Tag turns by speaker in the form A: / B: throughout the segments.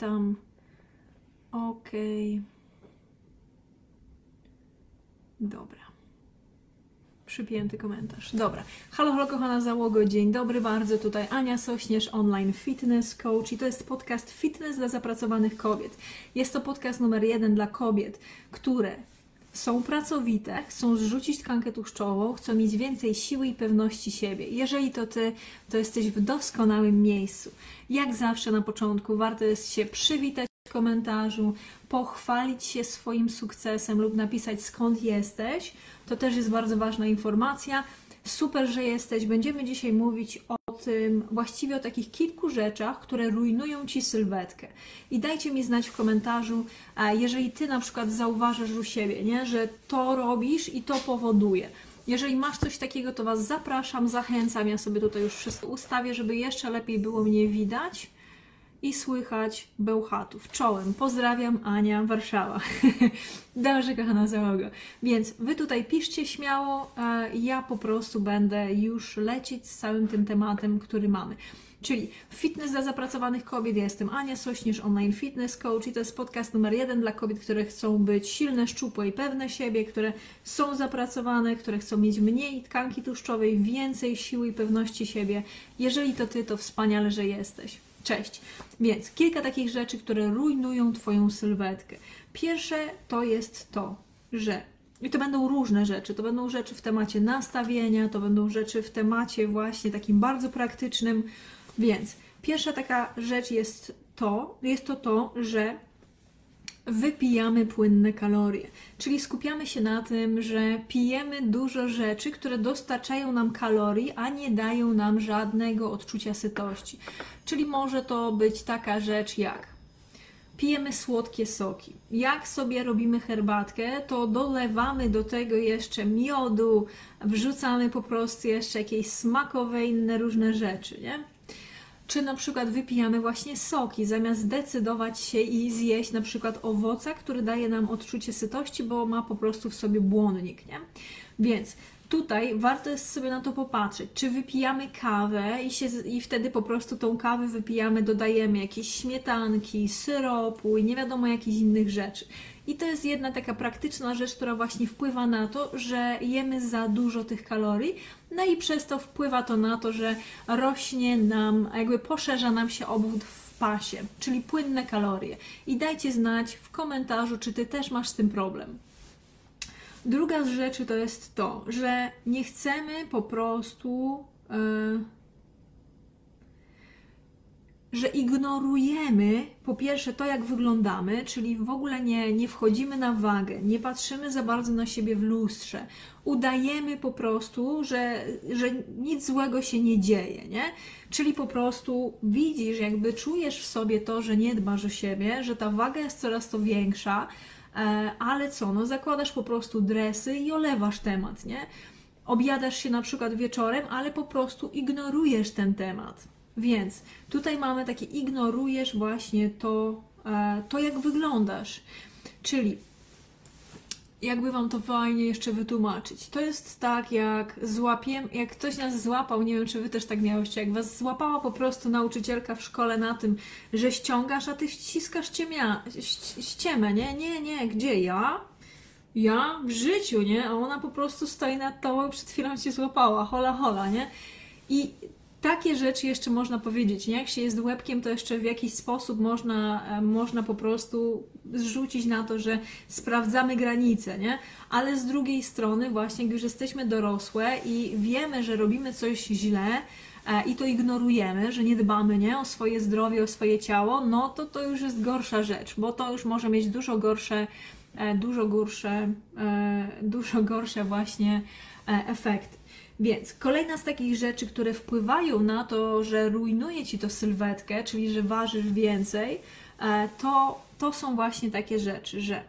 A: witam. Okej. Dobra. Przypięty komentarz. Dobra. Halo, halo, kochana załogo. Dzień dobry bardzo. Tutaj Ania Sośnierz, online fitness coach i to jest podcast Fitness dla zapracowanych kobiet. Jest to podcast numer jeden dla kobiet, które są pracowite, chcą zrzucić tkankę tłuszczową, chcą mieć więcej siły i pewności siebie. Jeżeli to ty, to jesteś w doskonałym miejscu. Jak zawsze na początku warto jest się przywitać w komentarzu, pochwalić się swoim sukcesem lub napisać skąd jesteś. To też jest bardzo ważna informacja. Super, że jesteś. Będziemy dzisiaj mówić o tym, właściwie o takich kilku rzeczach, które rujnują ci sylwetkę. I dajcie mi znać w komentarzu, e, jeżeli ty na przykład zauważysz u siebie, nie? że to robisz i to powoduje. Jeżeli masz coś takiego, to Was zapraszam, zachęcam. Ja sobie tutaj już wszystko ustawię, żeby jeszcze lepiej było mnie widać i słychać Bełchatów. Czołem. Pozdrawiam, Ania, Warszawa. Dobrze, kochana załoga. Więc Wy tutaj piszcie śmiało, ja po prostu będę już lecieć z całym tym tematem, który mamy. Czyli fitness dla zapracowanych kobiet. Ja jestem Ania Sośnierz, online fitness coach i to jest podcast numer jeden dla kobiet, które chcą być silne, szczupłe i pewne siebie, które są zapracowane, które chcą mieć mniej tkanki tłuszczowej, więcej siły i pewności siebie. Jeżeli to Ty, to wspaniale, że jesteś. Cześć. Więc kilka takich rzeczy, które rujnują Twoją sylwetkę. Pierwsze to jest to, że i to będą różne rzeczy. To będą rzeczy w temacie nastawienia, to będą rzeczy w temacie właśnie takim bardzo praktycznym. Więc pierwsza taka rzecz jest to, jest to to, że wypijamy płynne kalorie. Czyli skupiamy się na tym, że pijemy dużo rzeczy, które dostarczają nam kalorii, a nie dają nam żadnego odczucia sytości. Czyli może to być taka rzecz jak pijemy słodkie soki. Jak sobie robimy herbatkę, to dolewamy do tego jeszcze miodu, wrzucamy po prostu jeszcze jakieś smakowe inne różne rzeczy, nie? Czy na przykład wypijamy właśnie soki, zamiast zdecydować się i zjeść na przykład owoca, który daje nam odczucie sytości, bo ma po prostu w sobie błonnik, nie? Więc tutaj warto jest sobie na to popatrzeć, czy wypijamy kawę i, się, i wtedy po prostu tą kawę wypijamy, dodajemy jakieś śmietanki, syropu i nie wiadomo jakichś innych rzeczy. I to jest jedna taka praktyczna rzecz, która właśnie wpływa na to, że jemy za dużo tych kalorii, no i przez to wpływa to na to, że rośnie nam, jakby poszerza nam się obwód w pasie, czyli płynne kalorie. I dajcie znać w komentarzu, czy ty też masz z tym problem. Druga z rzeczy to jest to, że nie chcemy po prostu. Yy, że ignorujemy po pierwsze to, jak wyglądamy, czyli w ogóle nie, nie wchodzimy na wagę, nie patrzymy za bardzo na siebie w lustrze, udajemy po prostu, że, że nic złego się nie dzieje, nie? Czyli po prostu widzisz, jakby czujesz w sobie to, że nie dbasz o siebie, że ta waga jest coraz to większa, ale co, no zakładasz po prostu dresy i olewasz temat, nie? Objadasz się na przykład wieczorem, ale po prostu ignorujesz ten temat. Więc tutaj mamy takie ignorujesz właśnie to, e, to jak wyglądasz. Czyli jakby wam to fajnie jeszcze wytłumaczyć. To jest tak, jak złapiem, jak ktoś nas złapał, nie wiem, czy wy też tak miałyście, jak was złapała po prostu nauczycielka w szkole na tym, że ściągasz, a ty ściskasz ciemia, ściemę, nie? Nie, nie, gdzie ja? Ja w życiu, nie? A ona po prostu stoi nad tobą, przed chwilą cię złapała, hola, hola, nie? I takie rzeczy jeszcze można powiedzieć, nie? Jak się jest łebkiem, to jeszcze w jakiś sposób można, e, można po prostu zrzucić na to, że sprawdzamy granice, nie? Ale z drugiej strony, właśnie, gdy już jesteśmy dorosłe i wiemy, że robimy coś źle, e, i to ignorujemy, że nie dbamy nie, o swoje zdrowie, o swoje ciało, no to to już jest gorsza rzecz, bo to już może mieć dużo gorsze, e, dużo gorsze, dużo gorsze właśnie efekty. Więc kolejna z takich rzeczy, które wpływają na to, że rujnuje ci to sylwetkę, czyli że ważysz więcej, e, to, to są właśnie takie rzeczy, że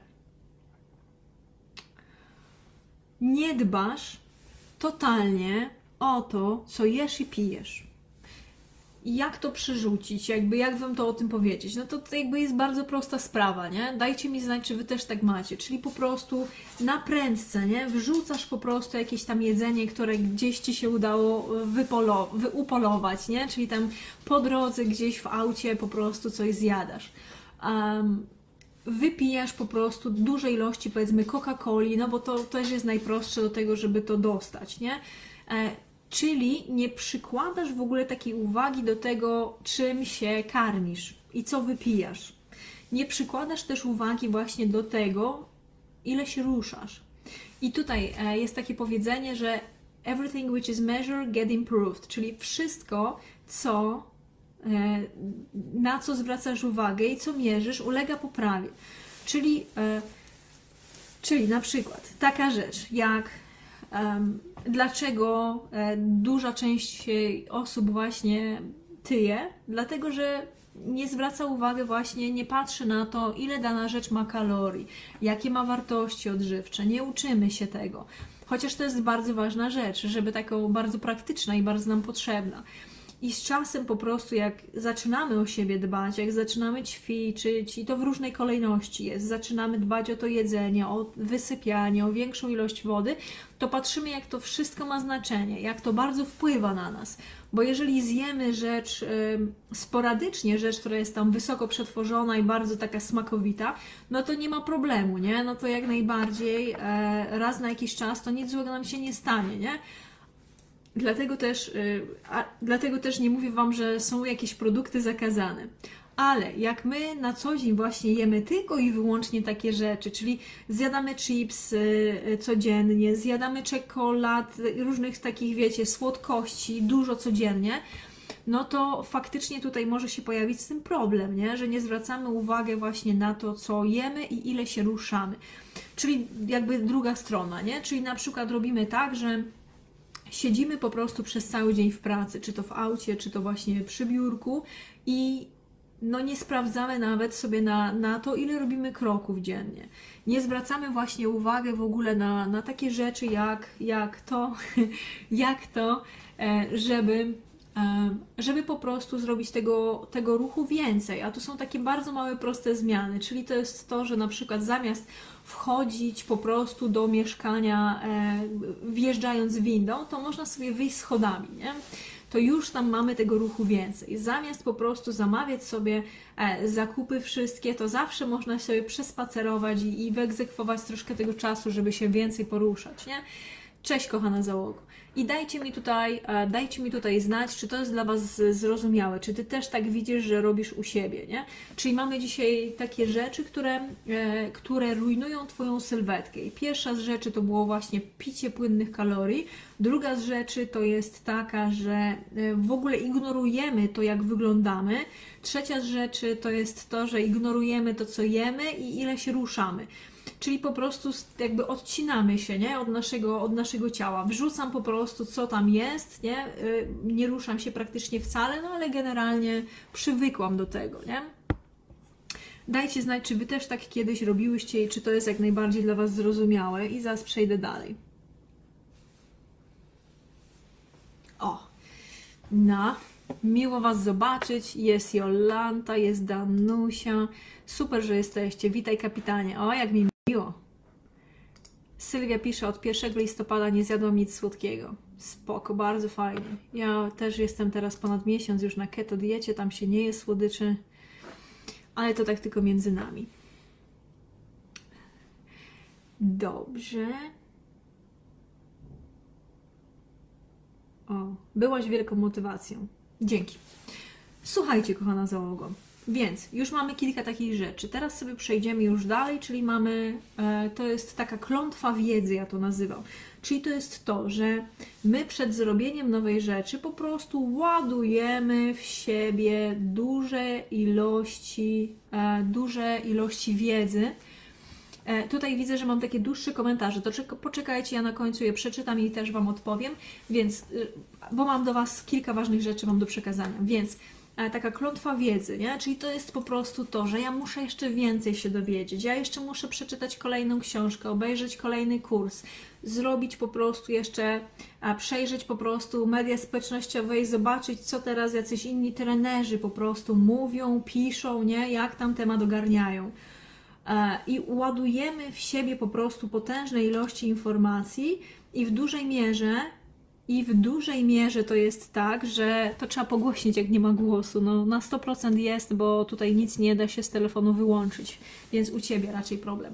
A: nie dbasz totalnie o to, co jesz i pijesz jak to przerzucić, jakby jak wam to o tym powiedzieć? No to, to jakby jest bardzo prosta sprawa, nie? Dajcie mi znać, czy wy też tak macie, czyli po prostu na prędce, nie? Wrzucasz po prostu jakieś tam jedzenie, które gdzieś ci się udało wypolo- nie? Czyli tam po drodze gdzieś w aucie po prostu coś zjadasz. um, wypijasz po prostu duże ilości, powiedzmy, Coca-Coli, no bo to też jest najprostsze do tego, żeby to dostać, nie? E, czyli nie przykładasz w ogóle takiej uwagi do tego, czym się karmisz i co wypijasz. Nie przykładasz też uwagi właśnie do tego, ile się ruszasz. I tutaj e, jest takie powiedzenie, że everything which is measured get improved, czyli wszystko, co e, na co zwracasz uwagę i co mierzysz, ulega poprawie. Czyli, e, czyli na przykład taka rzecz, jak um, dlaczego duża część osób właśnie tyje, dlatego że nie zwraca uwagi właśnie, nie patrzy na to, ile dana rzecz ma kalorii, jakie ma wartości odżywcze. Nie uczymy się tego. Chociaż to jest bardzo ważna rzecz, żeby taką bardzo praktyczna i bardzo nam potrzebna. I z czasem po prostu, jak zaczynamy o siebie dbać, jak zaczynamy ćwiczyć, i to w różnej kolejności jest, zaczynamy dbać o to jedzenie, o wysypianie, o większą ilość wody, to patrzymy, jak to wszystko ma znaczenie, jak to bardzo wpływa na nas. Bo jeżeli zjemy rzecz sporadycznie, rzecz, która jest tam wysoko przetworzona i bardzo taka smakowita, no to nie ma problemu, nie? No to jak najbardziej e, raz na jakiś czas to nic złego nam się nie stanie, nie? Dlatego też, y, a, dlatego też nie mówię Wam, że są jakieś produkty zakazane. Ale jak my na co dzień właśnie jemy tylko i wyłącznie takie rzeczy, czyli zjadamy chips y, codziennie, zjadamy czekolad, różnych takich, wiecie, słodkości, dużo codziennie, no to faktycznie tutaj może się pojawić z tym problem, nie? że nie zwracamy uwagi właśnie na to, co jemy i ile się ruszamy. Czyli jakby druga strona, nie? Czyli na przykład robimy tak, że siedzimy po prostu przez cały dzień w pracy, czy to w aucie, czy to właśnie przy biurku i no nie sprawdzamy nawet sobie na, na to, ile robimy kroków dziennie. Nie zwracamy właśnie uwagi w ogóle na, na takie rzeczy, jak, jak to, jak to, e, żeby żeby po prostu zrobić tego, tego ruchu więcej. A tu są takie bardzo małe, proste zmiany, czyli to jest to, że na przykład zamiast wchodzić po prostu do mieszkania e, wjeżdżając windą, to można sobie wyjść schodami, nie? to już tam mamy tego ruchu więcej. Zamiast po prostu zamawiać sobie e, zakupy wszystkie, to zawsze można sobie przespacerować i, i wyegzekwować troszkę tego czasu, żeby się więcej poruszać, nie? Cześć kochana załogo. I dajcie mi tutaj, e, dajcie mi tutaj znać, czy to jest dla Was zrozumiałe, czy Ty też tak widzisz, że robisz u siebie, nie? Czyli mamy dzisiaj takie rzeczy, które, e, które rujnują Twoją sylwetkę. I pierwsza z rzeczy to było właśnie picie płynnych kalorii. Druga z rzeczy to jest taka, że e, w ogóle ignorujemy to, jak wyglądamy. Trzecia z rzeczy to jest to, że ignorujemy to, co jemy i ile się ruszamy czyli po prostu jakby odcinamy się nie? Od, naszego, od naszego ciała. Wrzucam po prostu, co tam jest, nie? Y, nie ruszam się praktycznie wcale, no ale generalnie przywykłam do tego, nie? Dajcie znać, czy Wy też tak kiedyś robiłyście i czy to jest jak najbardziej dla Was zrozumiałe i zaraz przejdę dalej. O, na, miło Was zobaczyć. Jest Jolanta, jest Danusia. Super, że jesteście. Witaj kapitanie. O, jak mi Miło. Sylwia pisze, od 1 listopada nie zjadłam nic słodkiego. Spoko, bardzo fajnie. Ja też jestem teraz ponad miesiąc już na keto diecie, tam się nie je słodyczy, ale to tak tylko między nami. Dobrze. O, byłaś wielką motywacją. Dzięki. Słuchajcie, kochana załogo. Więc już mamy kilka takich rzeczy. Teraz sobie przejdziemy już dalej, czyli mamy, e, to jest taka klątwa wiedzy, ja to nazywam. Czyli to jest to, że my przed zrobieniem nowej rzeczy po prostu ładujemy w siebie duże ilości, e, duże ilości wiedzy. E, tutaj widzę, że mam takie dłuższe komentarze, to poczekajcie, ja na końcu je przeczytam i też Wam odpowiem, więc, y, bo mam do Was kilka ważnych rzeczy mam do przekazania, więc taka klątwa wiedzy, nie? Czyli to jest po prostu to, że ja muszę jeszcze więcej się dowiedzieć, ja jeszcze muszę przeczytać kolejną książkę, obejrzeć kolejny kurs, zrobić po prostu jeszcze, przejrzeć po prostu media społecznościowe i zobaczyć, co teraz jacyś inni trenerzy po prostu mówią, piszą, nie? Jak tam temat ogarniają. E, I ładujemy w siebie po prostu potężne ilości informacji i w dużej mierze I w dużej mierze to jest tak, że to trzeba pogłośnić, jak nie ma głosu. No, na 100% jest, bo tutaj nic nie da się z telefonu wyłączyć, więc u ciebie raczej problem.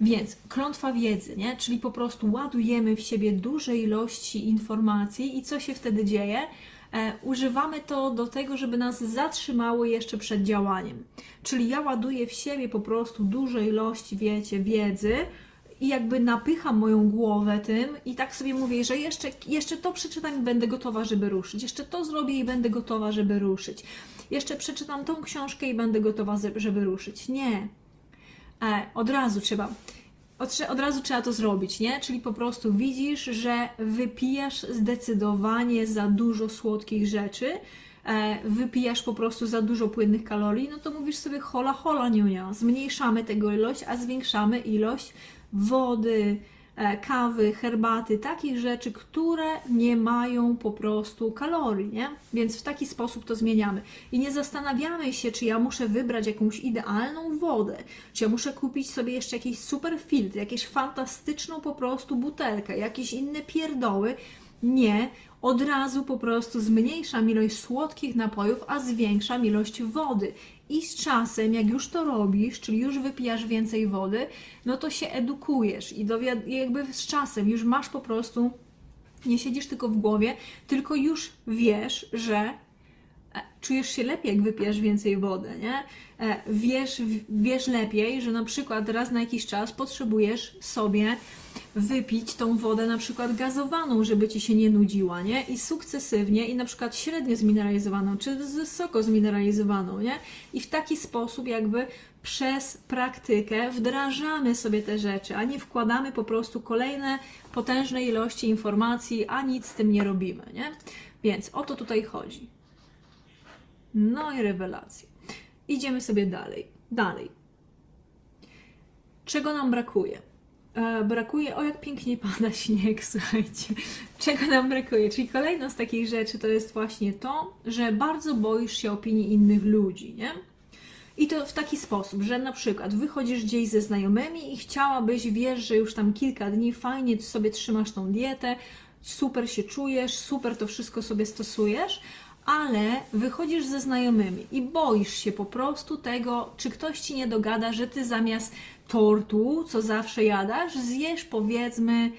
A: Więc klątwa wiedzy, nie? czyli po prostu ładujemy w siebie duże ilości informacji i co się wtedy dzieje? E, używamy to do tego, żeby nas zatrzymało jeszcze przed działaniem. Czyli ja ładuję w siebie po prostu duże ilości, wiecie, wiedzy, i jakby napycham moją głowę tym i tak sobie mówię, że jeszcze, jeszcze to przeczytam i będę gotowa, żeby ruszyć. Jeszcze to zrobię i będę gotowa, żeby ruszyć. Jeszcze przeczytam tą książkę i będę gotowa, żeby ruszyć. Nie. E, od razu trzeba. Od, od razu trzeba to zrobić, nie? Czyli po prostu widzisz, że wypijasz zdecydowanie za dużo słodkich rzeczy, e, wypijasz po prostu za dużo płynnych kalorii, no to mówisz sobie hola, hola, niunia. Zmniejszamy tego ilość, a zwiększamy ilość wody, e, kawy, herbaty, takich rzeczy, które nie mają po prostu kalorii, nie? Więc w taki sposób to zmieniamy. I nie zastanawiamy się, czy ja muszę wybrać jakąś idealną wodę, czy ja muszę kupić sobie jeszcze jakiś super filtr, jakąś fantastyczną po prostu butelkę, jakieś inne pierdoły. Nie, od razu po prostu zmniejszam ilość słodkich napojów, a zwiększam ilość wody. I z czasem, jak już to robisz, czyli już wypijasz więcej wody, no to się edukujesz i jakby z czasem już masz po prostu, nie siedzisz tylko w głowie, tylko już wiesz, że czujesz się lepiej, jak wypijesz więcej wody, nie? E, wiesz, wiesz lepiej, że na przykład raz na jakiś czas potrzebujesz sobie wypić tą wodę na przykład gazowaną, żeby ci się nie nudziła, nie? I sukcesywnie, i na przykład średnio zmineralizowaną, czy wysoko zmineralizowaną, nie? I w taki sposób jakby przez praktykę wdrażamy sobie te rzeczy, a nie wkładamy po prostu kolejne potężne ilości informacji, a nic z tym nie robimy, nie? Więc o to tutaj chodzi. No i rewelacje. Idziemy sobie dalej. Dalej. Czego nam brakuje? E, brakuje, o jak pięknie pada śnieg, słuchajcie. Czego nam brakuje? Czyli kolejna z takich rzeczy to jest właśnie to, że bardzo boisz się opinii innych ludzi, nie? I to w taki sposób, że na przykład wychodzisz gdzieś ze znajomymi i chciałabyś, wiesz, że już tam kilka dni fajnie sobie trzymasz tą dietę, super się czujesz, super to wszystko sobie stosujesz, ale wychodzisz ze znajomymi i boisz się po prostu tego, czy ktoś ci nie dogada, że ty zamiast tortu, co zawsze jadasz, zjesz powiedzmy e,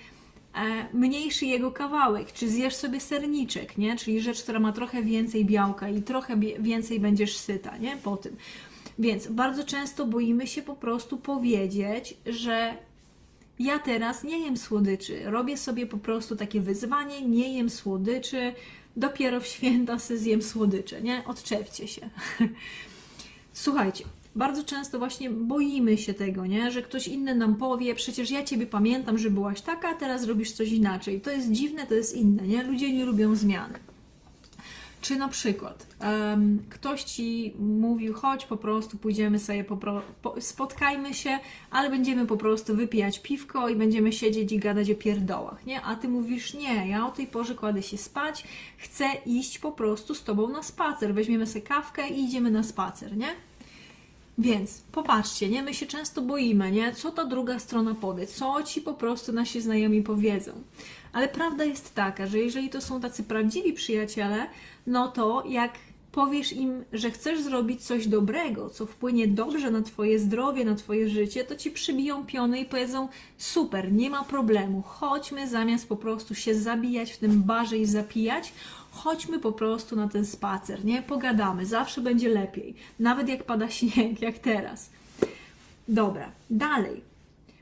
A: mniejszy jego kawałek, czy zjesz sobie serniczek, nie? Czyli rzecz, która ma trochę więcej białka i trochę więcej będziesz syta, nie? Po tym. Więc bardzo często boimy się po prostu powiedzieć, że ja teraz nie jem słodyczy, robię sobie po prostu takie wyzwanie, nie jem słodyczy, dopiero w święta se zjem słodycze, nie? Odczepcie się. Słuchajcie, bardzo często właśnie boimy się tego, nie? że ktoś inny nam powie, przecież ja Ciebie pamiętam, że byłaś taka, a teraz robisz coś inaczej. To jest dziwne, to jest inne, nie? Ludzie nie lubią zmiany. Czy na przykład um, ktoś ci mówił, chodź po prostu, pójdziemy sobie, po, po, spotkajmy się, ale będziemy po prostu wypijać piwko i będziemy siedzieć i gadać o pierdołach, nie? A ty mówisz, nie, ja o tej porze kładę się spać, chcę iść po prostu z tobą na spacer, weźmiemy sobie kawkę i idziemy na spacer, nie? Więc popatrzcie, nie? My się często boimy, nie? Co ta druga strona powie, co ci po prostu nasi znajomi powiedzą. Ale prawda jest taka, że jeżeli to są tacy prawdziwi przyjaciele, no to jak powiesz im, że chcesz zrobić coś dobrego, co wpłynie dobrze na Twoje zdrowie, na Twoje życie, to ci przybiją piony i powiedzą: Super, nie ma problemu, chodźmy zamiast po prostu się zabijać w tym barze i zapijać, chodźmy po prostu na ten spacer, nie? Pogadamy, zawsze będzie lepiej, nawet jak pada śnieg, jak teraz. Dobra, dalej.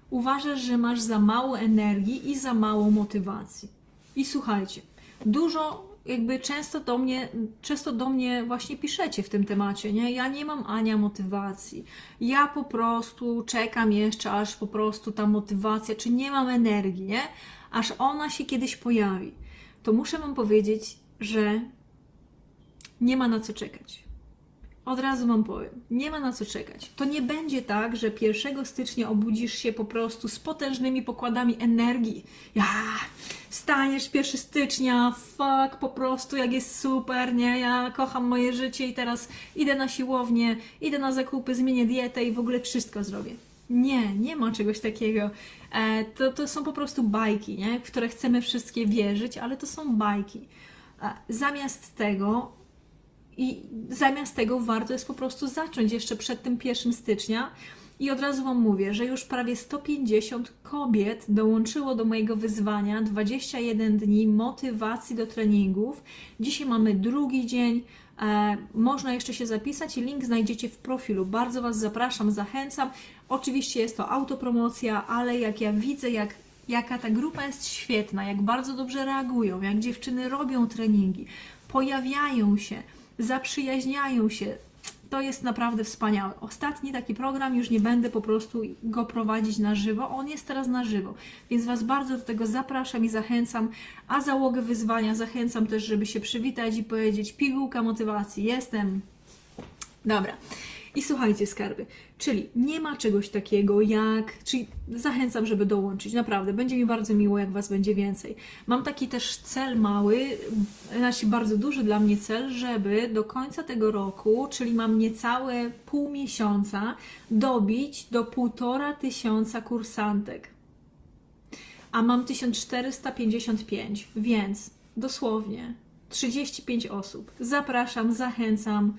A: Uważasz, że masz za mało energii i za mało motywacji. I słuchajcie, dużo jakby często do mnie, często do mnie właśnie piszecie w tym temacie, nie? Ja nie mam Ania motywacji. Ja po prostu czekam jeszcze, aż po prostu ta motywacja, czy nie mam energii, nie? Aż ona się kiedyś pojawi. To muszę Wam powiedzieć, że nie ma na co czekać. Od razu Wam powiem, nie ma na co czekać. To nie będzie tak, że 1 stycznia obudzisz się po prostu z potężnymi pokładami energii. Ja, staniesz 1 stycznia, fuck, po prostu jak jest super, nie? Ja kocham moje życie i teraz idę na siłownię, idę na zakupy, zmienię dietę i w ogóle wszystko zrobię. Nie, nie ma czegoś takiego. E, to, to są po prostu bajki, nie? w które chcemy wszystkie wierzyć, ale to są bajki. Zamiast tego i zamiast tego warto jest po prostu zacząć jeszcze przed tym 1 stycznia. I od razu Wam mówię, że już prawie 150 kobiet dołączyło do mojego wyzwania 21 dni motywacji do treningów. Dzisiaj mamy drugi dzień. E, można jeszcze się zapisać i link znajdziecie w profilu. Bardzo Was zapraszam, zachęcam. Oczywiście jest to autopromocja, ale jak ja widzę, jak, jaka ta grupa jest świetna, jak bardzo dobrze reagują, jak dziewczyny robią treningi, pojawiają się, zaprzyjaźniają się, to jest naprawdę wspaniałe. Ostatni taki program, już nie będę po prostu go prowadzić na żywo, on jest teraz na żywo, więc Was bardzo do tego zapraszam i zachęcam, a załogę wyzwania zachęcam też, żeby się przywitać i powiedzieć pigułka motywacji, jestem. Dobra. I słuchajcie, skarby, czyli nie ma czegoś takiego jak, czyli zachęcam, żeby dołączyć, naprawdę, będzie mi bardzo miło, jak Was będzie więcej. Mam taki też cel mały, znaczy bardzo duży dla mnie cel, żeby do końca tego roku, czyli mam niecałe pół miesiąca, dobić do półtora tysiąca kursantek. A mam 1455, więc dosłownie 35 osób. Zapraszam, zachęcam.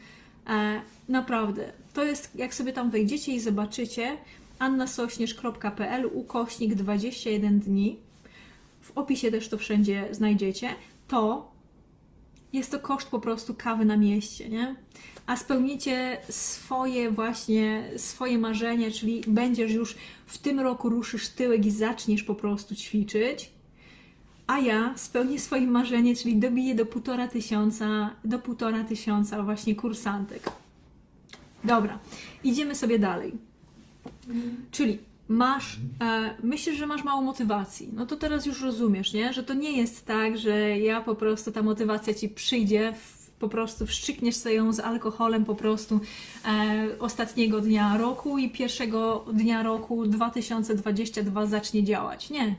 A: E, naprawdę, to jest, jak sobie tam wejdziecie i zobaczycie, annasośnierz.pl ukośnik 21 dni, w opisie też to wszędzie znajdziecie, to jest to koszt po prostu kawy na mieście, nie? A spełnicie swoje właśnie, swoje marzenie, czyli będziesz już w tym roku ruszysz tyłek i zaczniesz po prostu ćwiczyć, a ja spełnię swoje marzenie, czyli dobiję do półtora tysiąca, do półtora tysiąca właśnie kursantek. Dobra, idziemy sobie dalej. Czyli masz, e, myślisz, że masz mało motywacji. No to teraz już rozumiesz, nie? Że to nie jest tak, że ja po prostu ta motywacja ci przyjdzie, w, po prostu wszczykniesz sobie ją z alkoholem po prostu e, ostatniego dnia roku i pierwszego dnia roku 2022 zacznie działać. Nie,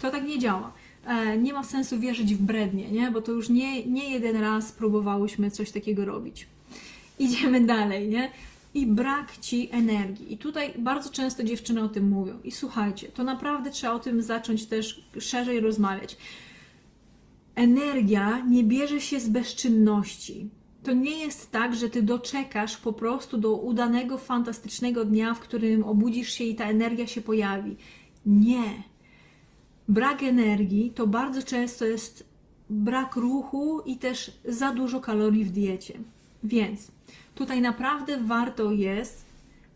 A: to tak nie działa. E, nie ma sensu wierzyć w brednie, nie? Bo to już nie, nie jeden raz próbowałyśmy coś takiego robić idziemy dalej, nie? I brak ci energii. I tutaj bardzo często dziewczyny o tym mówią. I słuchajcie, to naprawdę trzeba o tym zacząć też szerzej rozmawiać. Energia nie bierze się z bezczynności. To nie jest tak, że ty doczekasz po prostu do udanego, fantastycznego dnia, w którym obudzisz się i ta energia się pojawi. Nie. Brak energii to bardzo często jest brak ruchu i też za dużo kalorii w diecie. Więc Tutaj naprawdę warto jest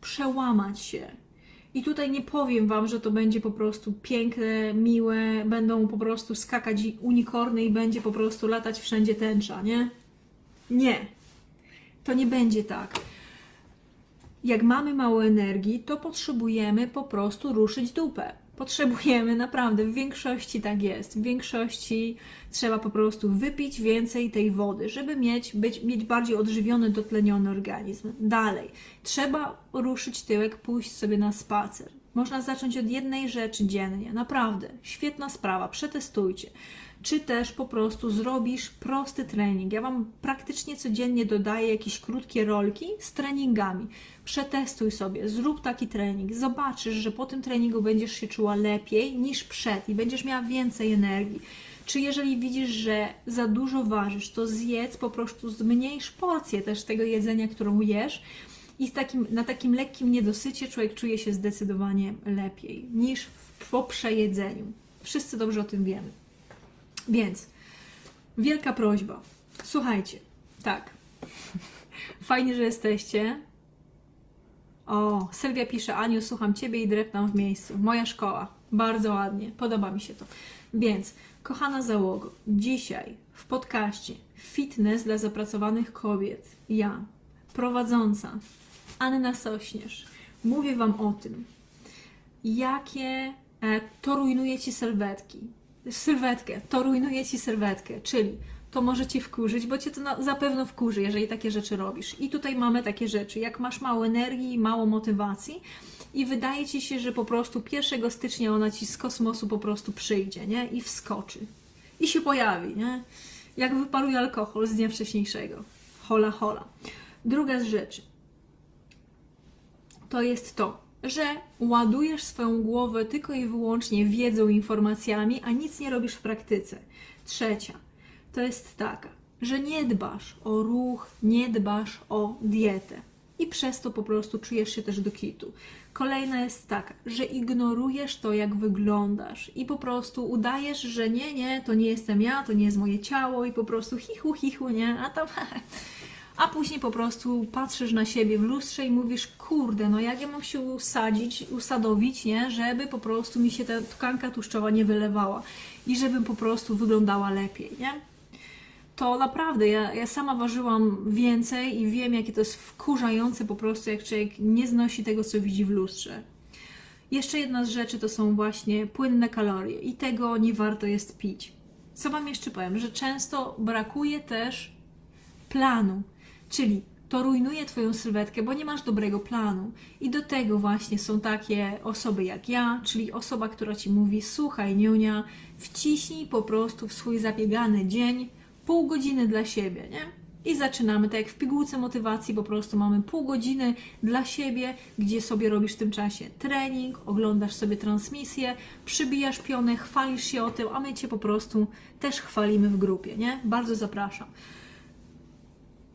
A: przełamać się. I tutaj nie powiem Wam, że to będzie po prostu piękne, miłe, będą po prostu skakać unikorny i będzie po prostu latać wszędzie tęcza, nie? Nie. To nie będzie tak. Jak mamy mało energii, to potrzebujemy po prostu ruszyć dupę potrzebujemy, naprawdę, w większości tak jest. W większości trzeba po prostu wypić więcej tej wody, żeby mieć, być, mieć bardziej odżywiony, dotleniony organizm. Dalej, trzeba ruszyć tyłek, pójść sobie na spacer. Można zacząć od jednej rzeczy dziennie, naprawdę, świetna sprawa, przetestujcie czy też po prostu zrobisz prosty trening. Ja Wam praktycznie codziennie dodaję jakieś krótkie rolki z treningami. Przetestuj sobie, zrób taki trening, zobaczysz, że po tym treningu będziesz się czuła lepiej niż przed i będziesz miała więcej energii. Czy jeżeli widzisz, że za dużo ważysz, to zjedz po prostu zmniejsz porcję też tego jedzenia, którą jesz. I takim, na takim lekkim niedosycie człowiek czuje się zdecydowanie lepiej niż w, po przejedzeniu. Wszyscy dobrze o tym wiemy. Więc wielka prośba. Słuchajcie, tak. Fajnie, że jesteście. O, Sylwia pisze, Aniu, słucham Ciebie i dreptam w miejscu. Moja szkoła. Bardzo ładnie. Podoba mi się to. Więc, kochana załogo, dzisiaj w podcaście Fitness dla zapracowanych kobiet, ja, prowadząca Anna Sośnierz, mówię Wam o tym, jakie e, to rujnuje Ci sylwetki, sylwetkę, to rujnuje ci sylwetkę, czyli to może ci wkurzyć, bo cię to na, zapewne wkurzy, jeżeli takie rzeczy robisz. I tutaj mamy takie rzeczy, jak masz mało energii, mało motywacji i wydaje ci się, że po prostu 1 stycznia ona ci z kosmosu po prostu przyjdzie, nie? I wskoczy. I się pojawi, nie? Jak wyparuje alkohol z dnia wcześniejszego. Hola, hola. Druga z rzeczy to jest to, że ładujesz swoją głowę tylko i wyłącznie wiedzą, informacjami, a nic nie robisz w praktyce. Trzecia to jest taka, że nie dbasz o ruch, nie dbasz o dietę i przez to po prostu czujesz się też do kitu. Kolejna jest taka, że ignorujesz to, jak wyglądasz i po prostu udajesz, że nie, nie, to nie jestem ja, to nie jest moje ciało i po prostu hichu, hichu, nie, a tam a później po prostu patrzysz na siebie w lustrze i mówisz, kurde, no jak ja mam się usadzić, usadowić, nie, żeby po prostu mi się ta tkanka tłuszczowa nie wylewała i żebym po prostu wyglądała lepiej, nie? To naprawdę, ja, ja sama ważyłam więcej i wiem, jakie to jest wkurzające po prostu, jak człowiek nie znosi tego, co widzi w lustrze. Jeszcze jedna z rzeczy to są właśnie płynne kalorie i tego nie warto jest pić. Co Wam jeszcze powiem, że często brakuje też planu. Czyli to rujnuje Twoją sylwetkę, bo nie masz dobrego planu. I do tego właśnie są takie osoby jak ja, czyli osoba, która Ci mówi: Słuchaj, niunia, wciśnij po prostu w swój zabiegany dzień pół godziny dla siebie, nie? I zaczynamy, tak jak w pigułce motywacji, po prostu mamy pół godziny dla siebie, gdzie sobie robisz w tym czasie trening, oglądasz sobie transmisję, przybijasz pionę, chwalisz się o tym, a my Cię po prostu też chwalimy w grupie, nie? Bardzo zapraszam.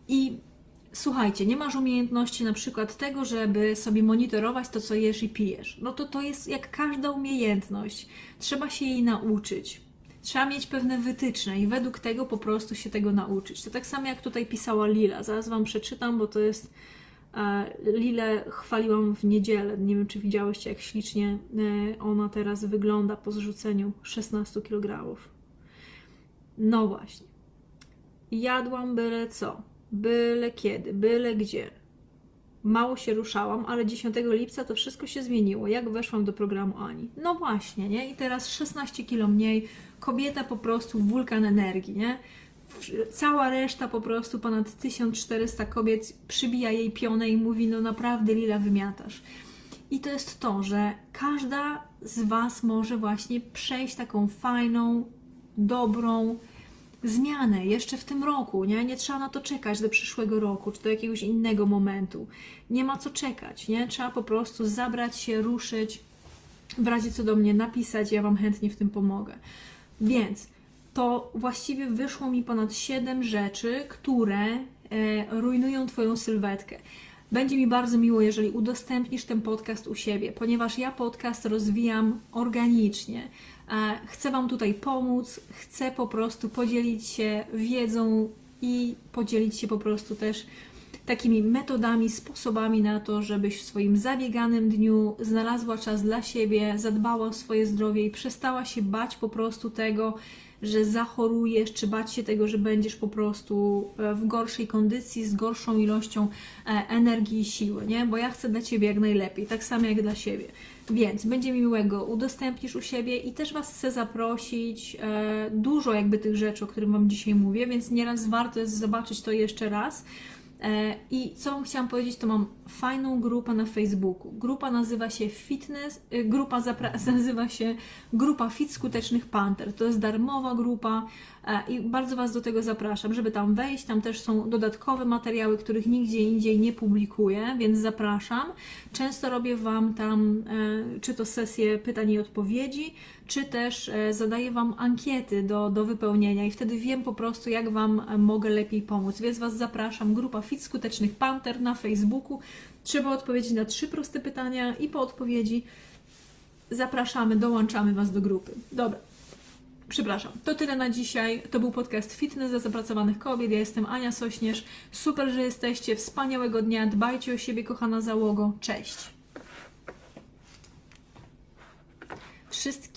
A: I słuchajcie, nie masz umiejętności na przykład tego, żeby sobie monitorować to, co jesz i pijesz. No to to jest jak każda umiejętność. Trzeba się jej nauczyć. Trzeba mieć pewne wytyczne i według tego po prostu się tego nauczyć. To tak samo jak tutaj pisała Lila. Zaraz Wam przeczytam, bo to jest. E, Lilę chwaliłam w niedzielę. Nie wiem, czy widziałyście, jak ślicznie e, ona teraz wygląda po zrzuceniu 16 kg. No właśnie. Jadłam byle co byle kiedy, byle gdzie. Mało się ruszałam, ale 10 lipca to wszystko się zmieniło, jak weszłam do programu Ani. No właśnie, nie? I teraz 16 kilo mniej, kobieta po prostu wulkan energii, nie? Cała reszta po prostu, ponad 1400 kobiet przybija jej pionę i mówi, no naprawdę Lila wymiatasz. I to jest to, że każda z Was może właśnie przejść taką fajną, dobrą, zmianę jeszcze w tym roku, nie? Nie trzeba na to czekać do przyszłego roku, czy do jakiegoś innego momentu. Nie ma co czekać, nie? Trzeba po prostu zabrać się, ruszyć, w razie co do mnie napisać, ja Wam chętnie w tym pomogę. Więc to właściwie wyszło mi ponad 7 rzeczy, które e, rujnują Twoją sylwetkę. Będzie mi bardzo miło, jeżeli udostępnisz ten podcast u siebie, ponieważ ja podcast rozwijam organicznie. Chcę Wam tutaj pomóc, chcę po prostu podzielić się wiedzą i podzielić się po prostu też takimi metodami, sposobami na to, żebyś w swoim zabieganym dniu znalazła czas dla siebie, zadbała o swoje zdrowie i przestała się bać po prostu tego, że zachorujesz, czy bać się tego, że będziesz po prostu e, w gorszej kondycji, z gorszą ilością e, energii i siły, nie? Bo ja chcę dla Ciebie jak najlepiej, tak samo jak dla siebie. Więc będzie mi miłego, udostępnisz u siebie i też Was chcę zaprosić. E, dużo jakby tych rzeczy, o których Wam dzisiaj mówię, więc nieraz warto jest zobaczyć to jeszcze raz. E, I co chciałam powiedzieć, to mam fajną grupę na Facebooku. Grupa nazywa się Fitness, e, grupa nazywa się Grupa Fit Skutecznych Panther. To jest darmowa grupa e, i bardzo Was do tego zapraszam, żeby tam wejść. Tam też są dodatkowe materiały, których nigdzie indziej nie publikuję, więc zapraszam. Często robię Wam tam czy to sesje pytań i odpowiedzi, czy też zadaję Wam ankiety do, do wypełnienia i wtedy wiem po prostu, jak Wam mogę lepiej pomóc. Więc Was zapraszam. Grupa Fit Skutecznych Panther na Facebooku. Trzeba odpowiedzieć na trzy proste pytania i po odpowiedzi zapraszamy, dołączamy Was do grupy. Dobra. Przepraszam, to tyle na dzisiaj. To był podcast Fitness dla zapracowanych kobiet. Ja jestem Ania Sośnierz. Super, że jesteście. Wspaniałego dnia. Dbajcie o siebie, kochana załogo. Cześć. Wszystkie